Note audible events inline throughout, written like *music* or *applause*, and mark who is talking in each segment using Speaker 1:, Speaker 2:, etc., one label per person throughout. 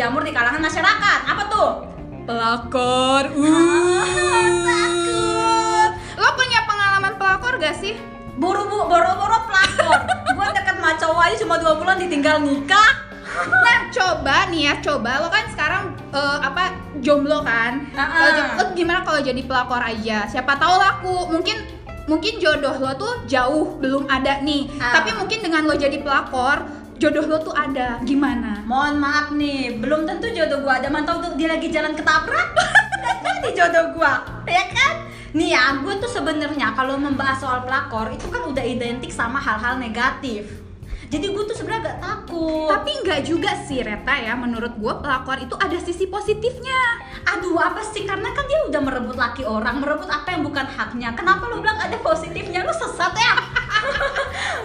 Speaker 1: menjamur di kalangan masyarakat. Apa tuh?
Speaker 2: Pelakor.
Speaker 1: Takut.
Speaker 2: Lo punya pengalaman pelakor gak sih?
Speaker 1: Buru-buru boro-boro pelakor. Gua deket sama cowok aja cuma dua bulan ditinggal nikah.
Speaker 2: Nah, coba nih ya, coba lo kan sekarang eh, apa jomblo kan?
Speaker 1: Ah, ah.
Speaker 2: jom- lo gimana kalau jadi pelakor aja? Siapa tahu laku. Mungkin mungkin jodoh lo tuh jauh belum ada nih.
Speaker 1: Ah.
Speaker 2: Tapi mungkin dengan lo jadi pelakor, jodoh lo tuh ada. Gimana?
Speaker 1: Mohon maaf nih, belum tentu jodoh gua ada mantau tuh dia lagi jalan ketabrak. *laughs* Jadi jodoh gua, ya kan? Nih ya, gue tuh sebenarnya kalau membahas soal pelakor itu kan udah identik sama hal-hal negatif. Jadi gue tuh sebenarnya agak takut.
Speaker 2: Tapi nggak juga sih Reta ya, menurut gue pelakor itu ada sisi positifnya.
Speaker 1: Aduh apa sih? Karena kan dia udah merebut laki orang, merebut apa yang bukan haknya. Kenapa lu bilang ada positifnya? Lu sesat ya? *laughs*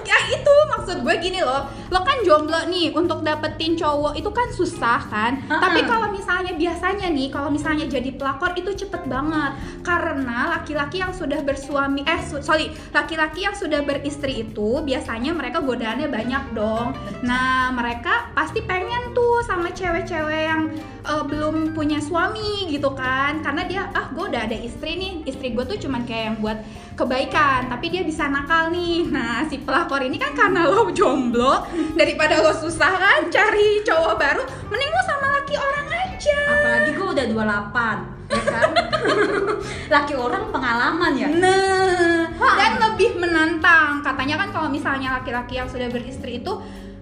Speaker 2: Ya itu maksud gue gini loh, lo kan jomblo nih untuk dapetin cowok itu kan susah kan.
Speaker 1: Ha-ha.
Speaker 2: Tapi kalau misalnya biasanya nih, kalau misalnya jadi pelakor itu cepet banget karena laki-laki yang sudah bersuami, eh su- sorry, laki-laki yang sudah beristri itu biasanya mereka godaannya banyak dong. Nah mereka pasti pengen tuh sama cewek-cewek yang eh, belum punya suami gitu kan, karena dia ah gue udah ada istri nih, istri gue tuh cuman kayak yang buat kebaikan tapi dia bisa nakal nih nah si pelakor ini kan karena lo jomblo daripada lo susah kan cari cowok baru mending lo sama laki orang aja
Speaker 1: Apalagi gue udah 28 ya kan? *laughs* Laki orang pengalaman ya.
Speaker 2: nah. Dan lebih menantang katanya kan kalau misalnya laki-laki yang sudah beristri itu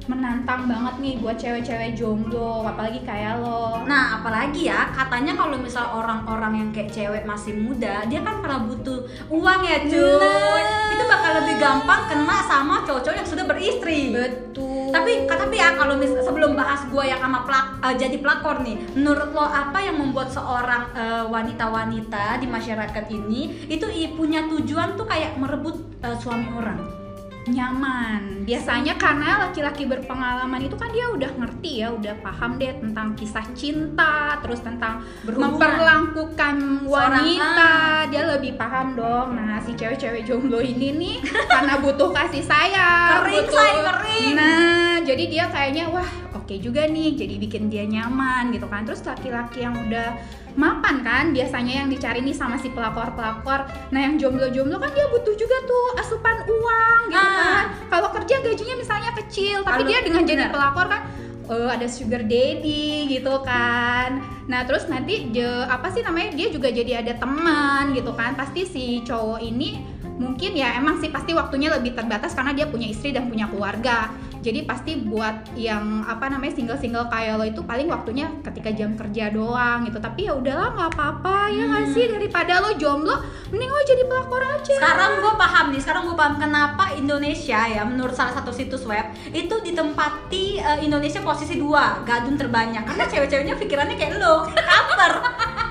Speaker 2: menantang banget nih buat cewek-cewek jomblo apalagi kayak lo
Speaker 1: Nah, apalagi ya, katanya kalau misal orang-orang yang kayak cewek masih muda, dia kan pernah butuh uang ya, cuy. Itu bakal lebih gampang kena sama cowok-cowok yang sudah beristri.
Speaker 2: betul
Speaker 1: Tapi tapi ya kalau mis sebelum bahas gua yang sama pelak, eh, jadi pelakor nih, menurut lo apa yang membuat seorang eh, wanita-wanita di masyarakat ini itu punya tujuan tuh kayak merebut eh, suami orang?
Speaker 2: Nyaman. Biasanya karena laki-laki berpengalaman itu kan dia udah ngerti ya udah paham deh tentang kisah cinta terus tentang
Speaker 1: Berhubungan.
Speaker 2: memperlakukan wanita. dia lebih paham dong. Nah si cewek-cewek jomblo ini nih karena butuh kasih sayang.
Speaker 1: Kering,
Speaker 2: butuh
Speaker 1: say, kering.
Speaker 2: nah jadi dia kayaknya wah oke juga nih jadi bikin dia nyaman gitu kan. Terus laki-laki yang udah mapan kan biasanya yang dicari nih sama si pelakor-pelakor. Nah yang jomblo-jomblo kan dia butuh juga tuh asupan uang gitu
Speaker 1: Ah.
Speaker 2: kan. Kalau kerja gajinya misalnya kecil tapi
Speaker 1: Kalau-
Speaker 2: dia dengan jadi
Speaker 1: benar.
Speaker 2: pelakor kan eh, ada sugar daddy gitu kan. Nah terus nanti je- apa sih namanya dia juga jadi ada teman gitu kan. Pasti si cowok ini mungkin ya emang sih pasti waktunya lebih terbatas karena dia punya istri dan punya keluarga jadi pasti buat yang apa namanya single single kayak lo itu paling waktunya ketika jam kerja doang gitu tapi ya udahlah nggak apa-apa ya nggak
Speaker 1: Hmm.
Speaker 2: sih daripada lo jomblo mending lo jadi pelakor aja
Speaker 1: Sekarang gue paham nih, sekarang gue paham kenapa Indonesia ya menurut salah satu situs web itu ditempati eh, Indonesia posisi dua gadun terbanyak karena cewek-ceweknya pikirannya kayak lo, cover.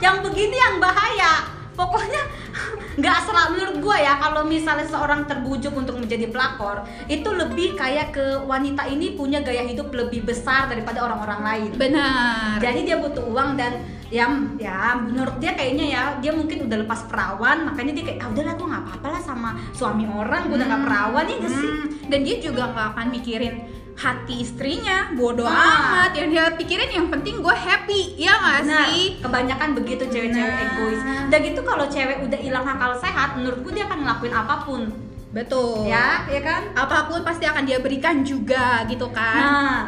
Speaker 1: yang begini yang bahaya. Pokoknya *laughs* nggak selalu menurut gue ya kalau misalnya seorang terbujuk untuk menjadi pelakor itu lebih kayak ke wanita ini punya gaya hidup lebih besar daripada orang-orang lain.
Speaker 2: benar
Speaker 1: Jadi dia butuh uang dan ya ya menurut dia kayaknya ya dia mungkin udah lepas perawan makanya dia kayak ah udahlah gue nggak apa-apa lah sama suami orang gue udah nggak
Speaker 2: Hmm.
Speaker 1: perawan ya gak sih
Speaker 2: Hmm, dan dia juga nggak akan mikirin hati istrinya bodoh
Speaker 1: Ah.
Speaker 2: amat yang dia pikirin yang penting gue happy ya
Speaker 1: Benar,
Speaker 2: sih
Speaker 1: kebanyakan begitu cewek-cewek
Speaker 2: Nah.
Speaker 1: egois. Udah gitu kalau cewek udah hilang akal sehat, menurut gue dia akan ngelakuin apa pun,
Speaker 2: betul
Speaker 1: ya, ya kan?
Speaker 2: apa pun pasti akan dia berikan juga gitu kan
Speaker 1: Nah,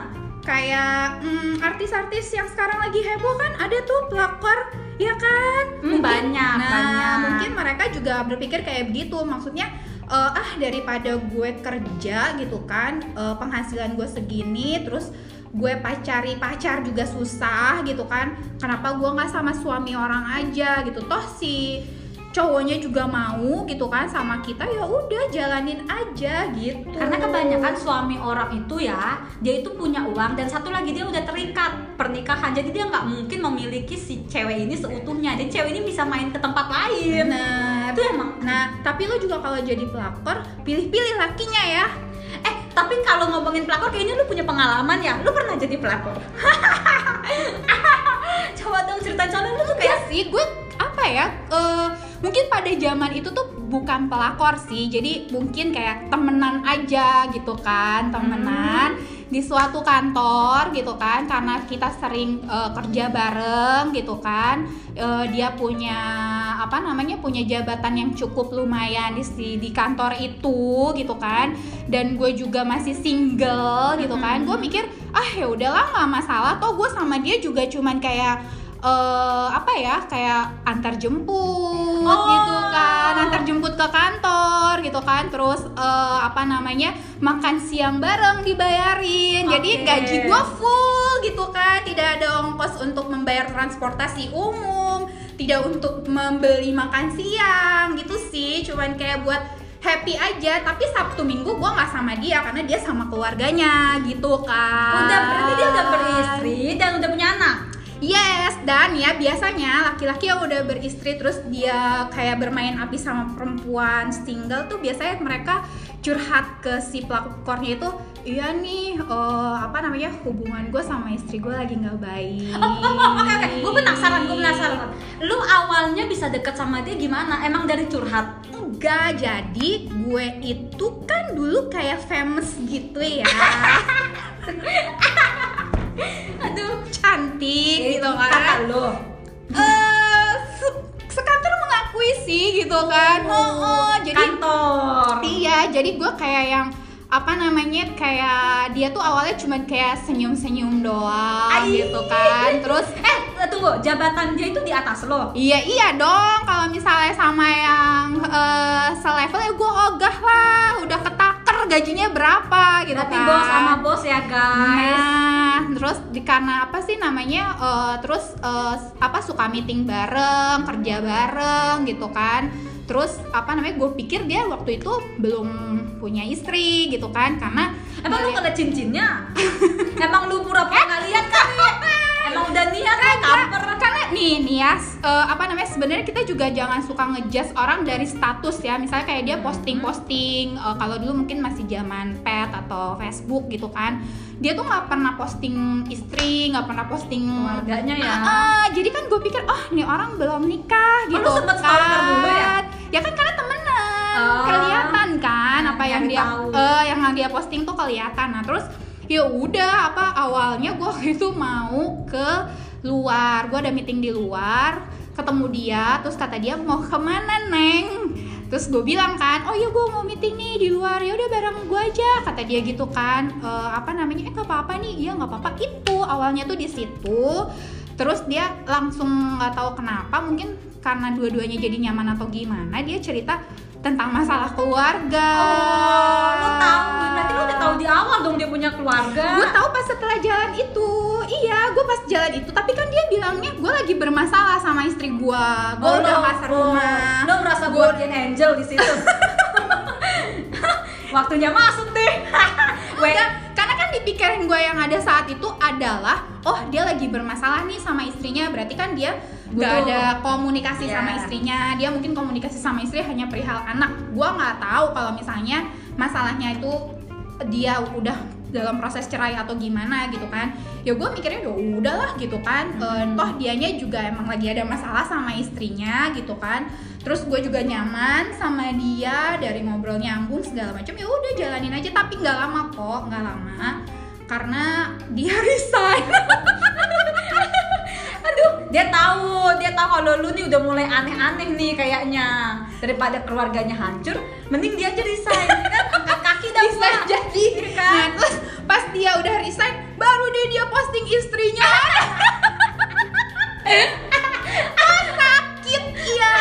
Speaker 2: kayak hmm, artis-artis yang sekarang lagi heboh kan ada tuh pelakor ya kan
Speaker 1: Hmm, banyak,
Speaker 2: nah
Speaker 1: banyak.
Speaker 2: mungkin mereka juga berpikir kayak begitu maksudnya eh, ah daripada gue kerja gitu kan eh, penghasilan gue segini terus gue pacari pacar juga susah gitu kan kenapa gue nggak sama suami orang aja gitu? Toh si cowoknya juga mau gitu kan sama kita ya udah jalanin aja gitu
Speaker 1: karena kebanyakan suami orang itu ya, dia itu punya uang dan satu lagi dia udah terikat pernikahan, jadi dia nggak mungkin memiliki si cewek ini seutuhnya. Jadi cewek ini bisa main ke tempat lain.
Speaker 2: Bener.
Speaker 1: Itu emang
Speaker 2: Nah, tapi lo juga kalau jadi pelakor, pilih-pilih lakinya ya.
Speaker 1: Eh, tapi kalau ngomongin pelakor kayaknya lu punya pengalaman ya. Lu pernah jadi pelakor? *laughs* Coba dong cerita soalnya lu tuh
Speaker 2: Ya
Speaker 1: kayak
Speaker 2: sih, gue apa ya? eh, mungkin pada zaman itu tuh bukan pelakor sih jadi mungkin kayak temenan aja gitu kan temenan di suatu kantor gitu kan karena kita sering eh, kerja bareng gitu kan Eh, dia punya apa namanya punya jabatan yang cukup lumayan di si- di kantor itu gitu kan dan gue juga masih single gitu kan gue mikir ah ya udahlah nggak masalah. Toh gue sama dia juga cuman kayak eh apa ya kayak antar jemput
Speaker 1: Oh.
Speaker 2: gitu kan antar jemput ke kantor gitu kan terus eh, apa namanya makan siang bareng dibayarin jadi
Speaker 1: Oke.
Speaker 2: gaji gua full gitu kan tidak ada ongkos untuk membayar transportasi umum tidak untuk membeli makan siang gitu sih cuman kayak buat happy aja tapi sabtu minggu gua nggak sama dia karena dia sama keluarganya gitu kan
Speaker 1: Udah berarti dia udah beristri dan udah punya anak.
Speaker 2: Yes, dan ya biasanya laki-laki yang udah beristri terus dia kayak bermain api sama perempuan single tuh biasanya mereka curhat ke si pelakornya itu iya nih eh, apa namanya hubungan gue sama istri gue lagi nggak baik.
Speaker 1: Oke oke, gue penasaran, gue penasaran. Lu awalnya bisa deket sama dia gimana? Emang dari curhat?
Speaker 2: Enggak, jadi gue itu kan dulu kayak famous gitu ya. *laughs*
Speaker 1: Aduh,
Speaker 2: Cantik gitu
Speaker 1: kata
Speaker 2: kan.
Speaker 1: lo.
Speaker 2: Eh, se- sekantor mengakui sih gitu kan. Oh, oh, jadi
Speaker 1: kantor.
Speaker 2: Iya, jadi gue kayak yang apa namanya kayak dia tuh awalnya cuma kayak senyum-senyum doang
Speaker 1: Ai.
Speaker 2: gitu kan. Terus
Speaker 1: Eh, tunggu, jabatan dia itu di atas lo.
Speaker 2: iya iya dong kalau misalnya sama yang eh, selevel ya gue ogah lah, udah ketaker gajinya berapa gitu
Speaker 1: Tapi
Speaker 2: kan.
Speaker 1: bos sama bos ya guys.
Speaker 2: Nah, terus di karena apa sih namanya? eh, terus eh, apa suka meeting bareng, kerja bareng gitu kan. Terus apa namanya? Gue pikir dia waktu itu belum punya istri gitu kan, karena
Speaker 1: Emang lu
Speaker 2: ngeliat-
Speaker 1: ada cincinnya? *laughs* Emang lu pura-pura nggak lihat kali? Emang udah niat kan kamper?
Speaker 2: karena nih nih ya eh, apa namanya sebenarnya kita juga jangan suka ngejudge orang dari status ya misalnya kayak dia posting posting eh, kalau dulu mungkin masih zaman pet atau Facebook gitu kan dia tuh nggak pernah posting istri nggak pernah posting
Speaker 1: Keluarganya ya.
Speaker 2: Ah, ah, jadi kan gue pikir oh nih orang belum nikah
Speaker 1: Oh,
Speaker 2: gitu
Speaker 1: lu sempet stalker dulu ya?
Speaker 2: ya kan karena temenan
Speaker 1: Oh.
Speaker 2: kelihatan kan apa yang dia
Speaker 1: tahu.
Speaker 2: eh, yang dia posting tuh kelihatan nah terus ya udah apa awalnya gue itu mau ke luar gue ada meeting di luar ketemu dia terus kata dia mau ke mana neng terus gue bilang kan oh iya gue mau meeting nih di luar. Ya udah bareng gue aja kata dia gitu kan. "Eh, apa namanya? Eh nggak apa-apa nih. Iya nggak apa-apa. Itu awalnya tuh di situ. Terus dia langsung nggak tahu kenapa mungkin karena dua-duanya jadi nyaman atau gimana dia cerita tentang masalah keluarga.
Speaker 1: Oh, lu tahu. Berarti lu udah tahu di awal dong dia punya keluarga.
Speaker 2: gue tahu pas setelah jalan itu. Iya gue pas jalan itu. Tapi kan dia bilangnya gue lagi bermasalah sama istri gue gue
Speaker 1: Oh,
Speaker 2: udah
Speaker 1: lo-
Speaker 2: nggak serumah
Speaker 1: Lo merasa
Speaker 2: Gua-
Speaker 1: guardian angel di situ. *laughs* Waktunya masuk deh. *laughs*
Speaker 2: Enggak, karena kan di pikiran gue yang ada saat itu adalah oh dia lagi bermasalah nih sama istrinya. Berarti kan dia
Speaker 1: Betul.
Speaker 2: ada komunikasi
Speaker 1: Iya.
Speaker 2: sama istrinya. Dia mungkin komunikasi sama istri hanya perihal anak. Gue nggak tahu kalau misalnya masalahnya itu dia udah dalam proses cerai atau gimana gitu kan. Ya gue mikirnya ya udahlah gitu kan. Eh,
Speaker 1: Hmm.
Speaker 2: toh dianya juga emang lagi ada masalah sama istrinya gitu kan. Terus gue juga nyaman sama dia dari ngobrol nyambung segala macam. Ya udah jalanin aja. Tapi nggak lama kok nggak lama. Karena dia *laughs* resign
Speaker 1: dia tahu, dia tahu kalau lu nih udah mulai aneh-aneh nih kayaknya. Daripada keluarganya hancur, mending dia aja resign, *laughs* kan? Angkat kaki dah
Speaker 2: bisa jadi
Speaker 1: Iya kan?
Speaker 2: nah terus pas dia udah resign baru deh dia posting istrinya *laughs* ah sakit ya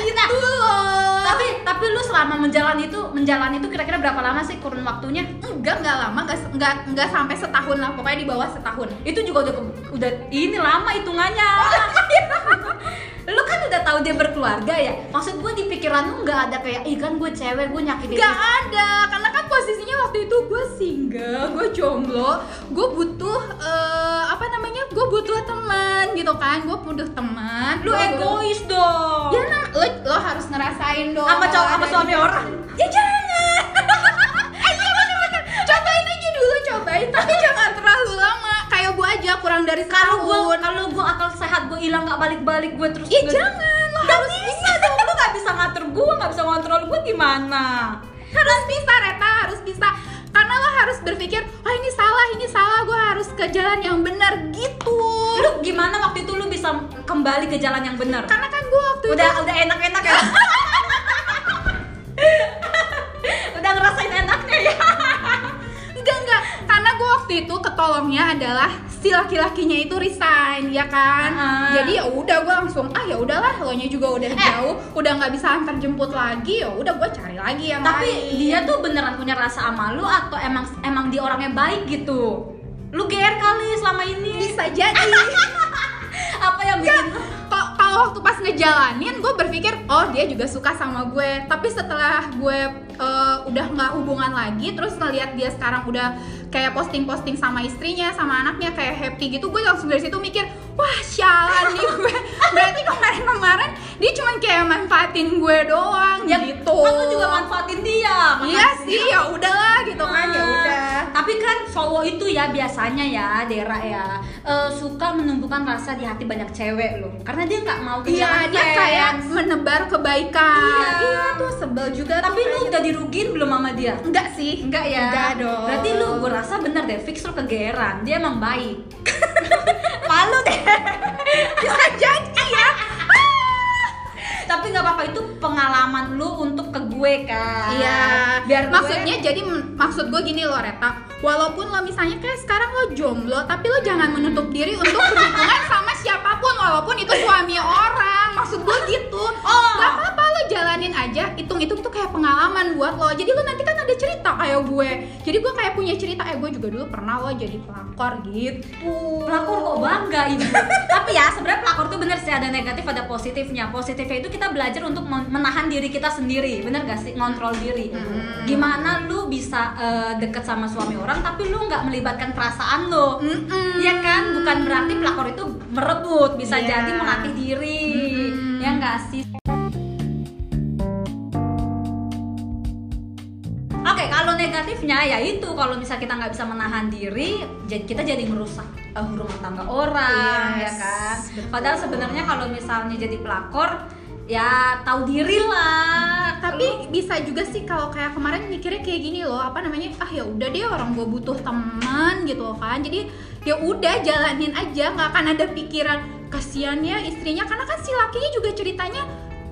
Speaker 2: gitu loh
Speaker 1: Tapi tapi lu selama menjalani itu, menjalani itu kira-kira berapa lama sih kurun waktunya?
Speaker 2: enggak enggak lama enggak enggak enggak sampai setahun lah pokoknya di bawah setahun
Speaker 1: Itu juga udah udah ini lama hitungannya. *laughs* lu kan udah tahu dia berkeluarga ya. Maksud gue di pikiran lu nggak ada kayak, ih kan gue cewek, gue nyakitin
Speaker 2: Gak ada, karena kan posisinya waktu itu gue single, gue jomblo, gue butuh eh, apa namanya, gue butuh teman gitu kan, gue butuh teman.
Speaker 1: Lu
Speaker 2: Gua butuh-
Speaker 1: egois dong.
Speaker 2: Ya nah, lo, lo harus ngerasain dong.
Speaker 1: sama cowok sama suami
Speaker 2: di-
Speaker 1: orang.
Speaker 2: Ya jangan. *laughs* Cobain aja dulu, cobain, tapi jangan terlalu gue aja kurang dari
Speaker 1: Kalau gue kalau gue akal sehat gue hilang nggak balik-balik gue terus nggak-
Speaker 2: jangan, lo
Speaker 1: Nggak
Speaker 2: harus
Speaker 1: bisa dong, lu gak bisa ngatur gue nggak bisa ngontrol gue gimana?
Speaker 2: Harus bisa Reta harus bisa. Karena lo harus berpikir wah ini salah ini salah gue harus ke jalan yang benar gitu.
Speaker 1: Lu gimana waktu itu lu bisa kembali ke jalan yang benar?
Speaker 2: Karena kan gue waktu
Speaker 1: udah
Speaker 2: itu
Speaker 1: udah enak-enak ya? *laughs* Udah ngerasain enaknya ya?
Speaker 2: Enggak enggak. Karena gue waktu itu ketolongnya adalah si laki-lakinya itu resign ya kan?
Speaker 1: Ah.
Speaker 2: jadi ya udah gue langsung ah ya udahlah lo nya juga udah
Speaker 1: Eh.
Speaker 2: jauh udah nggak bisa antar jemput lagi ya udah gue cari lagi yang
Speaker 1: tapi
Speaker 2: lain.
Speaker 1: dia tuh beneran punya rasa sama lu atau emang emang dia orangnya baik gitu? Lu GR kali selama ini.
Speaker 2: Bisa jadi. *laughs*
Speaker 1: Apa yang bikin
Speaker 2: kok kalau waktu pas ngejalanin gue berpikir oh dia juga suka sama gue. Tapi setelah gue eh, udah nggak hubungan lagi terus ngeliat dia sekarang udah kayak posting-posting sama istrinya sama anaknya kayak happy gitu gue langsung dari situ mikir wah sialan nih *laughs* gue. Berarti kemarin-kemarin dia cuma kayak manfaatin gue doang
Speaker 1: ya
Speaker 2: gitu.
Speaker 1: kan lu juga manfaatin dia
Speaker 2: iya sih ya udahlah gitu kan ya
Speaker 1: Ah,
Speaker 2: udah
Speaker 1: Tapi kan cowok itu ya biasanya ya Dera ya eh, suka menumbuhkan rasa di hati banyak cewek loh. Karena dia nggak mau
Speaker 2: Iya, dia kayak menebar kebaikan.
Speaker 1: Iya.
Speaker 2: tuh sebel juga.
Speaker 1: Tapi
Speaker 2: tuh
Speaker 1: lu udah dirugiin belum sama dia?
Speaker 2: enggak sih?
Speaker 1: Enggak ya?
Speaker 2: Enggak dong.
Speaker 1: Berarti lu gue rasa bener deh, fix lu kegeeran. Dia emang baik. *laughs* Malu deh. *laughs*
Speaker 2: Bisa jadi ya.
Speaker 1: Tapi nggak apa-apa itu pengalaman lu untuk ke gue kan.
Speaker 2: Iya.
Speaker 1: Biar gue-
Speaker 2: maksudnya jadi maksud gue gini loh Reta. Walaupun lo misalnya kayak sekarang lo jomblo, tapi lo jangan menutup diri untuk berhubungan sama siapa pun walaupun itu suami orang. Maksud gue aja. Hitung-hitung tuh kayak pengalaman buat lo. Jadi lo nanti kan ada cerita kayak gue. Jadi gue kayak punya cerita. Eh gue juga dulu pernah lo jadi pelakor gitu.
Speaker 1: pelakor kok bangga ibu *laughs* tapi ya sebenarnya pelakor tuh bener sih ada negatif ada positifnya positifnya itu kita belajar untuk men- menahan diri kita sendiri bener gak sih ngontrol diri
Speaker 2: Hmm.
Speaker 1: gimana lu bisa eh, deket sama suami orang tapi lu nggak melibatkan perasaan lo
Speaker 2: Mm-mm.
Speaker 1: Iya kan bukan berarti pelakor itu merebut bisa
Speaker 2: Iya.
Speaker 1: jadi melatih diri
Speaker 2: Mm-mm.
Speaker 1: ya nggak sih negatifnya ya itu kalau misal kita nggak bisa menahan diri, kita jadi merusak eh, rumah tangga orang,
Speaker 2: Yes,
Speaker 1: ya kan.
Speaker 2: betul.
Speaker 1: Padahal sebenarnya kalau misalnya jadi pelakor, ya tahu diri lah.
Speaker 2: tapi bisa juga sih kalau kayak kemarin mikirnya kayak gini loh apa namanya ah ya udah deh orang gue butuh teman gitu kan jadi ya udah jalanin aja nggak akan ada pikiran kasihan ya istrinya karena kan si lakinya juga ceritanya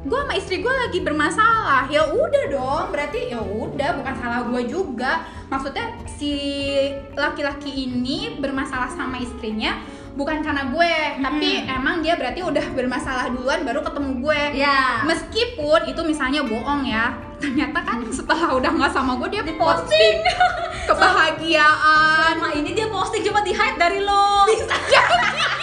Speaker 2: gue sama istri gue lagi bermasalah ya udah dong berarti ya udah bukan salah gue juga maksudnya si laki-laki ini bermasalah sama istrinya bukan karena gue tapi emang dia berarti udah bermasalah duluan baru ketemu gue
Speaker 1: ya.
Speaker 2: Meskipun itu misalnya bohong ya, ternyata kan setelah udah nggak sama gue dia
Speaker 1: Diposting. *laughs*
Speaker 2: kebahagiaan.
Speaker 1: Selama ini dia posting cuma di hide dari lo. *laughs*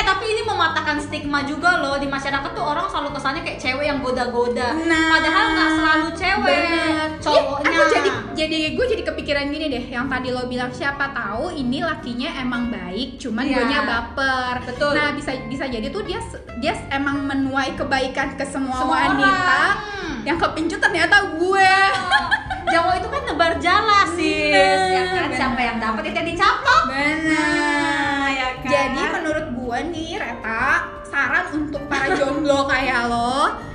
Speaker 1: eh tapi ini mematahkan stigma juga loh di masyarakat tuh orang selalu kesannya kayak cewek yang goda-goda. Padahal nggak selalu cewek,
Speaker 2: Bener.
Speaker 1: cowoknya.
Speaker 2: Iya, aku jadi jadi gue jadi kepikiran gini deh, yang tadi lo bilang siapa tahu ini lakinya emang baik, cuman
Speaker 1: Iya.
Speaker 2: guanya baper.
Speaker 1: Betul.
Speaker 2: Nah bisa bisa jadi tuh dia dia emang menuai kebaikan ke semua,
Speaker 1: Semua
Speaker 2: wanita.
Speaker 1: orang.
Speaker 2: Yang kepincut ternyata gue.
Speaker 1: Jawa itu kan nebar jala sih, ya kan?
Speaker 2: bener.
Speaker 1: Siapa yang dapat itu yang dicatat.
Speaker 2: Benar.
Speaker 1: Kan?
Speaker 2: Jadi menurut gue nih Reta, saran untuk para jomblo *laughs* kayak lo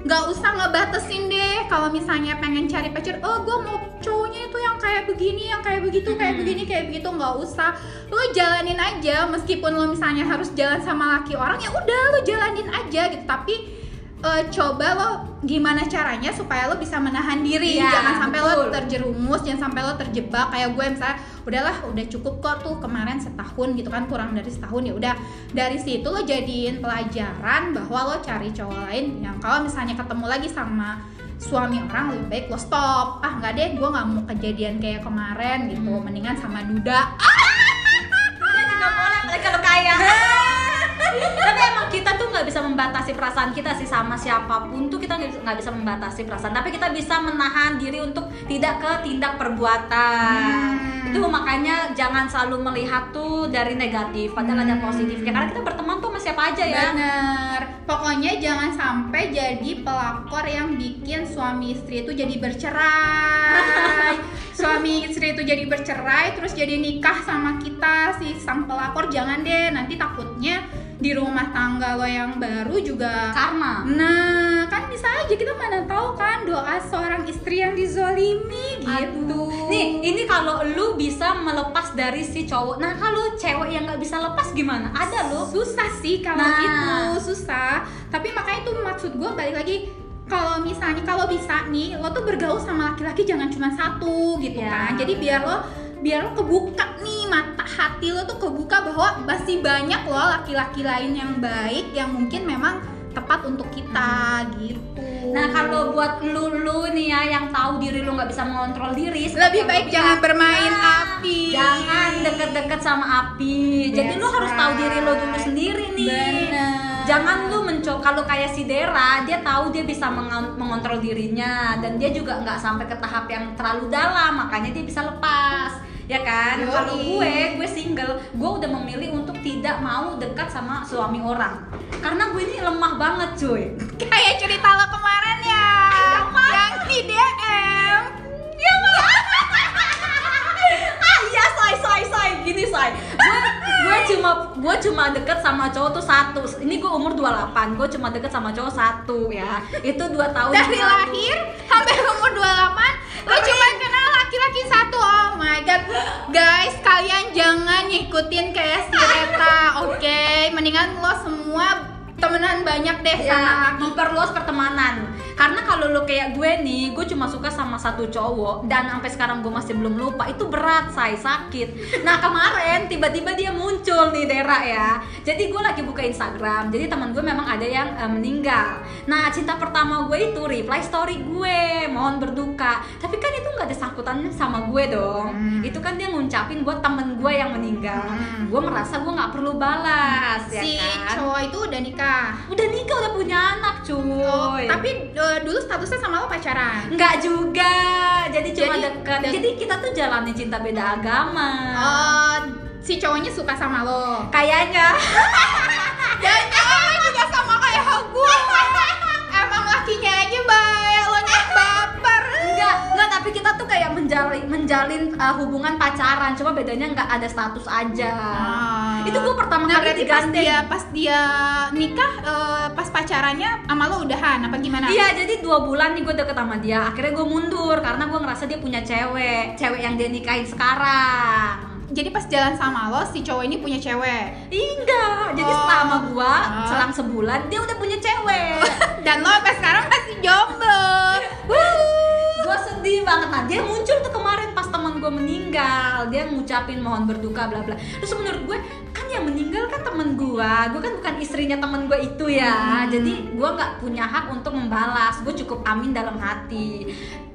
Speaker 2: nggak usah ngebatesin deh kalau misalnya pengen cari pacar oh gue mau cowoknya itu yang kayak begini yang kayak begitu kayak
Speaker 1: Mm-mm.
Speaker 2: begini kayak begitu nggak usah lo jalanin aja meskipun lo misalnya harus jalan sama laki orang ya udah lo jalanin aja gitu tapi eh, coba lo gimana caranya supaya lo bisa menahan diri
Speaker 1: Iya,
Speaker 2: jangan sampai lo
Speaker 1: betul.
Speaker 2: terjerumus jangan sampai lo terjebak kayak gue misalnya udahlah udah cukup kok tuh kemarin setahun gitu kan kurang dari setahun ya udah dari situ lo jadiin pelajaran bahwa lo cari cowok lain yang kalau misalnya ketemu lagi sama suami orang lebih baik lo stop ah nggak deh gue nggak mau kejadian kayak kemarin gitu
Speaker 1: Hmm.
Speaker 2: mendingan sama duda
Speaker 1: Dia juga boleh apalagi kalau kaya. Nggak bisa membatasi perasaan kita sih sama siapa pun tuh kita nggak bisa- membatasi perasaan. Tapi kita bisa menahan diri untuk tidak ke tindak perbuatan.
Speaker 2: Hmm.
Speaker 1: Itu makanya jangan selalu melihat tuh dari negatif, padahal ada
Speaker 2: Hmm.
Speaker 1: positifnya. Karena kita berteman tuh sama siapa aja ya.
Speaker 2: Bener. Pokoknya jangan sampai jadi pelakor yang bikin suami istri itu jadi bercerai. *laughs* suami istri itu jadi bercerai terus jadi nikah sama kita si sang pelakor jangan deh nanti takutnya di rumah tangga lo yang baru juga
Speaker 1: karma
Speaker 2: Nah, kan bisa aja kita mana tahu kan doa seorang istri yang dizolimi gitu.
Speaker 1: Aduh. Nih, ini kalau lu bisa melepas dari si cowok. Nah, kalau cewek yang nggak bisa lepas gimana? Ada lo.
Speaker 2: susah sih kalau
Speaker 1: Nah.
Speaker 2: itu susah. Tapi makanya itu maksud gue balik lagi kalau misalnya kalau bisa nih lo tuh bergaul sama laki-laki jangan cuma satu gitu
Speaker 1: Ya,
Speaker 2: kan. Jadi biar lo biar lo kebuka nih mata hati lo tuh kebuka bahwa masih banyak loh laki-laki lain yang baik yang mungkin memang tepat untuk kita gitu.
Speaker 1: Nah, kalau buat lu lu nih ya yang tahu diri lu nggak bisa mengontrol diri,
Speaker 2: lebih baik jangan bermain
Speaker 1: nah,
Speaker 2: api.
Speaker 1: Jangan deket-deket sama api. Jadi lu harus tahu diri lu dulu sendiri nih.
Speaker 2: Bener.
Speaker 1: Jangan lu mencoba kalau kayak si Dera, dia tahu dia bisa mengon- mengontrol dirinya dan dia juga nggak sampai ke tahap yang terlalu dalam, makanya dia bisa lepas. Ya kan? Kalau gue, gue single, gue udah memilih untuk tidak mau dekat sama suami orang. Karena gue ini lemah banget, cuy. *laughs*
Speaker 2: Kayak cerita lo kemarin ya, yang di DM.
Speaker 1: Ya *laughs* ah iya say say say gini say gue gue cuma gue cuma deket sama cowok tuh satu ini gue umur 28 gue cuma deket sama cowok satu ya itu dua tahun
Speaker 2: Dari
Speaker 1: yang lalu.
Speaker 2: lahir sampai umur 28 lo cuma laki-laki satu. Oh my god. Guys, kalian jangan ngikutin kayak si Reta, oke? Mendingan lo semua temenan banyak deh sama
Speaker 1: ya
Speaker 2: laki
Speaker 1: memperluas pertemanan karena kalau lo kayak gue nih gue cuma suka sama satu cowok dan sampai sekarang gue masih belum lupa itu berat saya sakit. Nah kemarin tiba-tiba dia muncul nih Dera ya. Jadi gue lagi buka Instagram jadi teman gue memang ada yang eh, meninggal. Nah cinta pertama gue itu reply story gue mohon berduka. Tapi kan itu nggak ada sangkutannya sama gue dong.
Speaker 2: Hmm.
Speaker 1: itu kan dia ngucapin buat temen gue yang meninggal.
Speaker 2: Hmm.
Speaker 1: gue merasa gue nggak perlu balas ya
Speaker 2: si
Speaker 1: kan?
Speaker 2: cowok itu udah nikah.
Speaker 1: udah nikah udah punya anak cuy.
Speaker 2: Oh, tapi eh, dulu statusnya sama lo pacaran.
Speaker 1: Enggak juga, jadi cuma
Speaker 2: Jadi-
Speaker 1: dekat.
Speaker 2: dan-
Speaker 1: Jadi kita tuh jalani cinta beda agama.
Speaker 2: Oh, si cowoknya suka sama lo.
Speaker 1: Kayaknya. *laughs*
Speaker 2: Dan cowoknya juga sama kayak gue.
Speaker 1: Tapi kita tuh kayak menjalin menjalin uh, hubungan pacaran. Cuma bedanya nggak ada status aja. Itu gue pertama
Speaker 2: Nah,
Speaker 1: kali
Speaker 2: pas dia pas dia nikah eh, pas pacarannya sama lo udahan apa gimana?
Speaker 1: Iya, jadi dua bulan nih gue deket sama dia. Akhirnya gue mundur karena gue ngerasa dia punya cewek, cewek yang dia nikahin sekarang.
Speaker 2: Jadi pas jalan sama lo si cowok ini punya cewek.
Speaker 1: Enggak, jadi
Speaker 2: Oh.
Speaker 1: setelah sama gua,
Speaker 2: Ah.
Speaker 1: selang sebulan dia udah punya cewek. *laughs*
Speaker 2: Dan lo sampai sekarang masih jomblo.
Speaker 1: gue sedih banget. Nah dia muncul tuh kemarin pas teman gue meninggal. Dia ngucapin mohon berduka bla bla. Terus menurut gue kan yang meninggal kan temen gue gue kan bukan istrinya temen gue itu ya.
Speaker 2: Hmm.
Speaker 1: jadi gue nggak punya hak untuk membalas. Gue cukup amin dalam hati.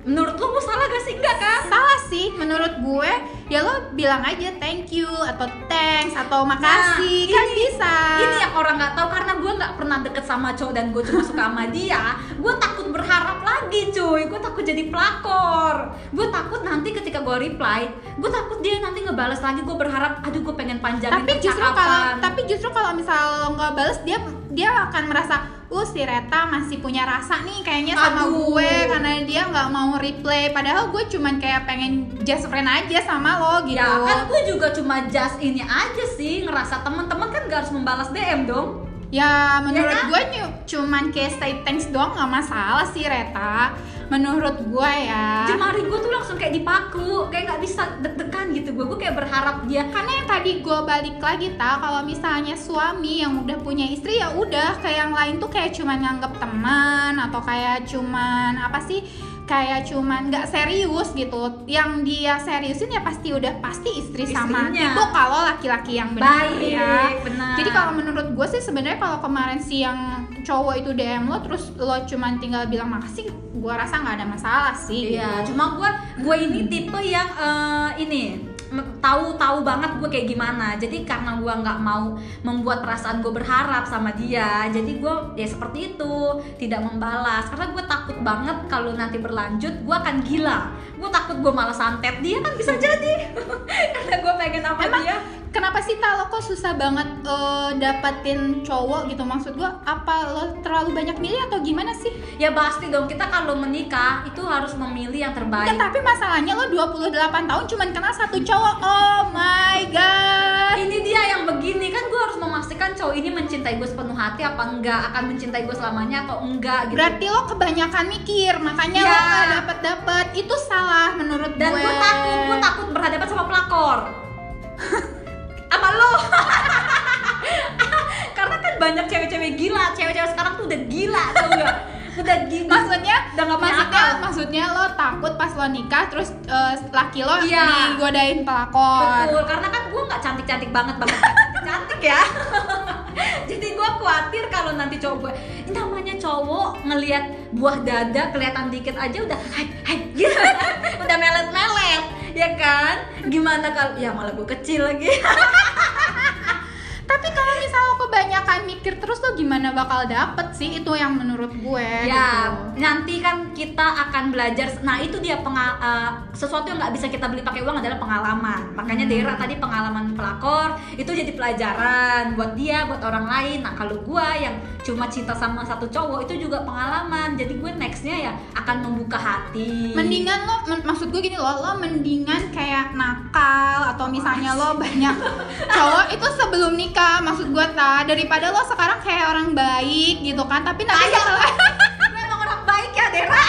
Speaker 1: Menurut lo gue salah gak sih? Enggak kan?
Speaker 2: Salah sih. Menurut gue ya lo bilang aja thank you atau thanks atau makasih.
Speaker 1: Nah,
Speaker 2: kan
Speaker 1: ini-
Speaker 2: bisa.
Speaker 1: ini yang orang nggak tahu. Karena gue nggak pernah deket sama cowok dan gue cuma suka sama dia gue berharap lagi cuy. Gue takut jadi pelakor. Gue takut nanti ketika gue reply gue takut dia nanti ngebales lagi. Gue berharap aduh gue pengen panjangin
Speaker 2: tapi justru kalau tapi justru kalau misal lo nggak bales dia dia akan merasa uh si Reta masih punya rasa nih kayaknya sama
Speaker 1: Aduh.
Speaker 2: gue karena dia nggak mau replay padahal gue cuman kayak pengen just friend aja sama lo gitu.
Speaker 1: Ya kan gue juga cuma just ini aja sih ngerasa teman-teman kan gak harus membalas DM dong
Speaker 2: Ya menurut
Speaker 1: kan?
Speaker 2: gue cuman kayak say thanks doang nggak masalah sih Reta. Menurut gue ya.
Speaker 1: Jemari gue tuh langsung kayak dipaku kayak nggak bisa deg-degan gitu. Gue gue kayak berharap dia
Speaker 2: Karena yang tadi gue balik lagi ta Kalau misalnya suami yang udah punya istri ya udah. Kayak yang lain tuh kayak cuman nganggep teman Atau kayak cuman apa sih kayak cuman nggak serius gitu yang dia seriusin ya pasti udah pasti istri sama
Speaker 1: Istrinya.
Speaker 2: itu kalau laki-laki yang benar
Speaker 1: baik
Speaker 2: ya
Speaker 1: benar
Speaker 2: Jadi kalau menurut gue sih sebenarnya kalau kemarin si yang cowok itu DM lo terus lo cuman tinggal bilang makasih, gue rasa nggak ada masalah sih.
Speaker 1: Iya,
Speaker 2: gitu.
Speaker 1: cuma gue gue ini tipe yang eh, ini tahu tahu banget gue kayak gimana. Jadi karena gue nggak mau membuat perasaan gue berharap sama dia, jadi gue ya seperti itu tidak membalas karena gue takut banget kalau nanti berlanjut gue akan gila. Gue takut gue malah santet dia kan bisa jadi *laughs* karena gue pengen apa
Speaker 2: Emang
Speaker 1: dia.
Speaker 2: Kenapa sih kalau kok susah banget eh, dapetin cowok gitu maksud gue? Apa lo terlalu banyak milih atau gimana sih?
Speaker 1: Ya pasti dong kita kalau menikah itu harus memilih yang terbaik.
Speaker 2: Enggak, tapi masalahnya lo 28 tahun cuman kenal satu cowok. Oh my god.
Speaker 1: ini dia yang begini kan gue harus memastikan cowok ini mencintai gue sepenuh hati apa enggak akan mencintai gue selamanya atau enggak gitu
Speaker 2: Berarti lo kebanyakan mikir, makanya
Speaker 1: Iya.
Speaker 2: lo nggak dapet dapet. Itu salah menurut
Speaker 1: dan
Speaker 2: gue.
Speaker 1: gue takut gue takut berhadapan sama pelakor *laughs* lo *laughs* karena kan banyak cewek-cewek gila. Cewek-cewek sekarang tuh udah gila tau gak udah gila
Speaker 2: Maksudnya,
Speaker 1: udah gak
Speaker 2: maksudnya,
Speaker 1: akal.
Speaker 2: maksudnya lo takut pas lo nikah terus eh, laki lo
Speaker 1: Iya.
Speaker 2: digodain pelakor.
Speaker 1: betul karena kan gue nggak cantik-cantik banget banget nggak cantik-cantik ya. *laughs* Jadi gue khawatir kalau nanti cowok gue namanya cowok ngelihat buah dada kelihatan dikit aja udah hai hai *laughs* gitu. Udah melet-melet ya kan? Gimana kalau ya malah gue kecil lagi *laughs*
Speaker 2: Tapi kalau misal kebanyakan mikir terus lo gimana bakal dapet sih? Itu yang menurut gue.
Speaker 1: ya
Speaker 2: gitu.
Speaker 1: nanti kan kita akan belajar nah itu dia pengal eh, sesuatu yang nggak bisa kita beli pakai uang adalah pengalaman makanya
Speaker 2: Hmm.
Speaker 1: Dera tadi pengalaman pelakor itu jadi pelajaran buat dia buat orang lain nah kalau gua yang cuma cinta sama satu cowok itu juga pengalaman jadi gue nextnya ya akan membuka hati
Speaker 2: Mendingan lo, men- maksud gue gini lo, lo mendingan kayak nakal atau misalnya lo banyak cowok itu sebelum nikah, maksud gue ta daripada lo sekarang kayak orang baik gitu kan, tapi nanti
Speaker 1: Kayak-
Speaker 2: setelah *laughs*
Speaker 1: Gue emang orang baik ya Dera.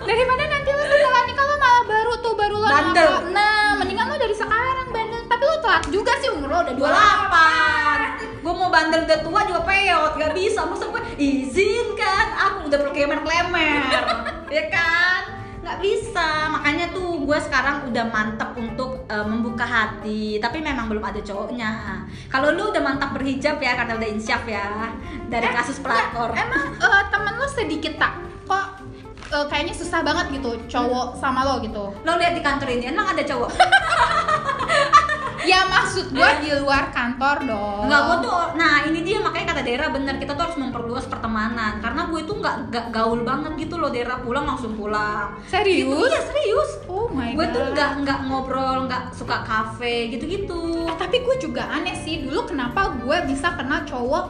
Speaker 2: Daripada nanti lo setelah nikah lo malah baru tuh baru lo
Speaker 1: Bandel.
Speaker 2: Nah, mendingan lo dari sekarang bandel. Tapi lo telat juga sih umur lo udah
Speaker 1: 28 gue mau bandel udah tua juga peot gak bisa. Masa gue izinkan aku udah berklemer-klemer *laughs* ya kan nggak bisa. Makanya tuh gue sekarang udah mantep untuk eh, membuka hati. Tapi memang belum ada cowoknya. Kalau lu udah mantap berhijab ya karena udah insyaf ya dari
Speaker 2: Eh,
Speaker 1: kasus pelakor
Speaker 2: Emang eh, temen lo sedikit tak? Kok eh, kayaknya susah banget gitu cowok sama lo gitu?
Speaker 1: lo lihat di kantor ini emang ada cowok *laughs*
Speaker 2: Ya maksud gue di luar kantor dong.
Speaker 1: Enggak, gue tuh, nah ini dia makanya kata Dera bener kita tuh harus memperluas pertemanan karena gue itu nggak nggak gaul banget gitu loh Dera pulang langsung pulang.
Speaker 2: Serius?
Speaker 1: Gitu, iya serius.
Speaker 2: Oh my
Speaker 1: gue tuh nggak nggak ngobrol, nggak suka kafe gitu-gitu.
Speaker 2: Eh, tapi gue juga aneh sih dulu kenapa gue bisa kenal cowok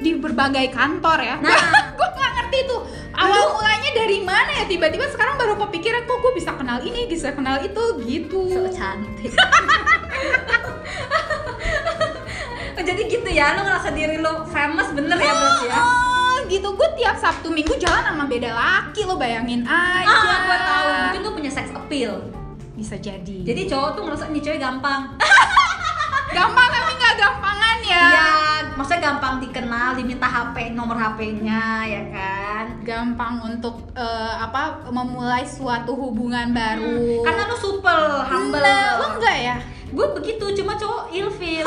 Speaker 2: di berbagai kantor ya.
Speaker 1: Nah. *laughs*
Speaker 2: gue nggak ngerti tuh awal mulanya dari mana ya tiba-tiba sekarang baru kepikiran kok gue bisa kenal ini bisa kenal itu gitu.
Speaker 1: So cantik. *laughs* Jadi gitu ya, lo ngerasa diri lo famous bener ya berarti ya?
Speaker 2: Oh, gitu gue tiap Sabtu Minggu jalan sama beda laki lo bayangin aja.
Speaker 1: Ah, gue tahu. Mungkin lo punya sex appeal.
Speaker 2: bisa jadi.
Speaker 1: Jadi cowok tuh ngerasa nih cewek gampang. *laughs*
Speaker 2: gampang tapi nggak gampangan ya.
Speaker 1: Ya, maksudnya gampang dikenal, diminta HP, nomor HP-nya ya kan.
Speaker 2: Gampang untuk eh, apa memulai suatu hubungan baru.
Speaker 1: Karena lo supel, humble.
Speaker 2: Nah, lo enggak ya?
Speaker 1: gue begitu cuma cowok ilfil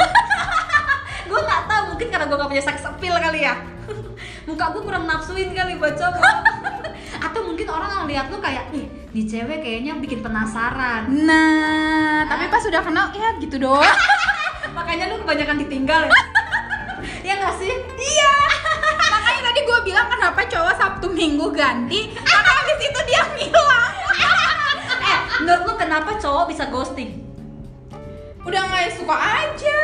Speaker 1: *laughs* gue nggak tahu mungkin karena gue gak punya sex appeal kali ya *laughs* muka gue kurang nafsuin kali buat cowok *laughs* atau mungkin orang ngeliat lu kayak ih di cewek kayaknya bikin penasaran
Speaker 2: Nah, tapi pas sudah kenal ya gitu doang.
Speaker 1: makanya lu kebanyakan ditinggal ya
Speaker 2: kenapa cowok Sabtu Minggu ganti, karena habis itu dia ngilang. *laughs*
Speaker 1: eh menurut lu kenapa cowok bisa ghosting
Speaker 2: Udah nggak suka aja.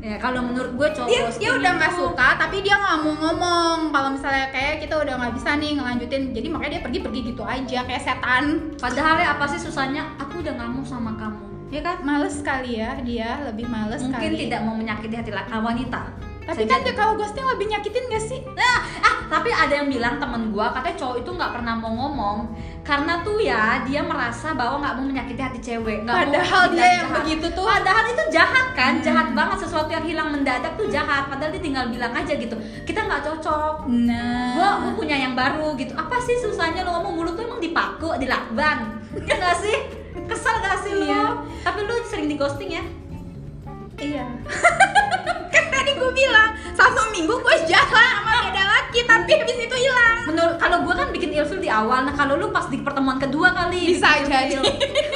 Speaker 1: ya kalau menurut gue cowok
Speaker 2: Dia
Speaker 1: ghosting
Speaker 2: dia udah nggak suka, tapi dia nggak mau ngomong. Kalau misalnya kayak kita udah nggak bisa nih ngelanjutin, jadi makanya dia pergi-pergi gitu aja kayak setan.
Speaker 1: padahal ya apa sih susahnya aku udah nggak mau sama kamu ya kan
Speaker 2: Males kali ya dia, lebih males
Speaker 1: mungkin
Speaker 2: kali.
Speaker 1: tidak mau menyakiti hati wanita
Speaker 2: Tapi kan kalau ghosting lebih nyakitin gak sih?
Speaker 1: Nah, ah, tapi ada yang bilang temen gua katanya cowok itu nggak pernah mau ngomong karena tuh ya dia merasa bahwa nggak mau menyakiti hati cewek. mau
Speaker 2: Padahal
Speaker 1: bikin
Speaker 2: dia yang
Speaker 1: jahat.
Speaker 2: begitu tuh.
Speaker 1: Padahal itu jahat kan,
Speaker 2: Hmm.
Speaker 1: jahat banget sesuatu yang hilang mendadak tuh jahat. Padahal dia tinggal bilang aja gitu. Kita nggak cocok.
Speaker 2: Nah,
Speaker 1: Gua, gua punya yang baru gitu. Apa sih susahnya lo ngomong mulut tuh emang dipaku, dilakban? ya nggak sih? Kesel gak sih lo?
Speaker 2: Iya.
Speaker 1: Tapi lu sering di ghosting ya?
Speaker 2: Iya. *laughs* gue bilang satu minggu gue jalan sama beda laki tapi habis itu hilang.
Speaker 1: Menurut kalau gua kan bikin ilfil di awal, nah kalau lu pas di pertemuan kedua kali
Speaker 2: Bisa jadi.
Speaker 1: ilfil.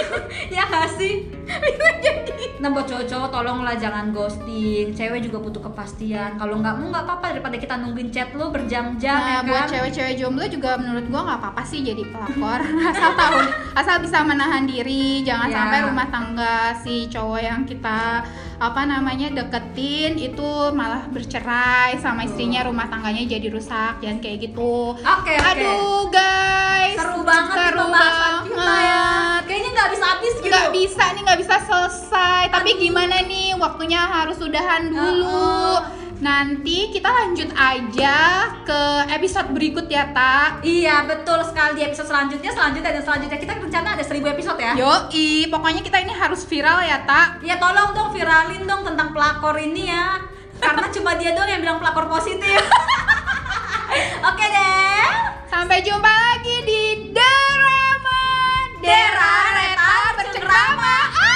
Speaker 1: *laughs* ya gak sih?
Speaker 2: Bisa jadi.
Speaker 1: Nah buat cowok-cowok tolonglah jangan ghosting. Cewek juga butuh kepastian. Kalau nggak mau nggak apa-apa daripada kita nungguin chat lu berjam-jam
Speaker 2: Nah,
Speaker 1: ya kan.
Speaker 2: buat cewek-cewek jomblo juga menurut gue nggak apa-apa sih jadi pelakor asal tahu asal bisa menahan diri jangan
Speaker 1: Ya.
Speaker 2: sampai rumah tangga si cowok yang kita apa namanya deketin itu malah bercerai sama istrinya rumah tangganya jadi rusak jangan kayak gitu
Speaker 1: Oke, oke.
Speaker 2: aduh guys
Speaker 1: Seru banget
Speaker 2: seru
Speaker 1: kita ya.
Speaker 2: banget.
Speaker 1: Kayaknya nggak habis-habis gitu.
Speaker 2: nggak bisa nih nggak bisa selesai tapi gimana nih waktunya harus udahan dulu
Speaker 1: Uh-uh.
Speaker 2: Nanti kita lanjut aja ke episode berikut ya, Tak.
Speaker 1: Iya betul sekali di episode selanjutnya, selanjutnya dan selanjutnya kita rencana ada 1000 episode ya.
Speaker 2: Yoi, pokoknya kita ini harus viral ya, Tak.
Speaker 1: Ya tolong dong viralin dong tentang pelakor ini ya. Karena cuma dia doang yang bilang pelakor positif. *laughs* Oke deh.
Speaker 2: Sampai jumpa lagi di Dera Reta berceramah.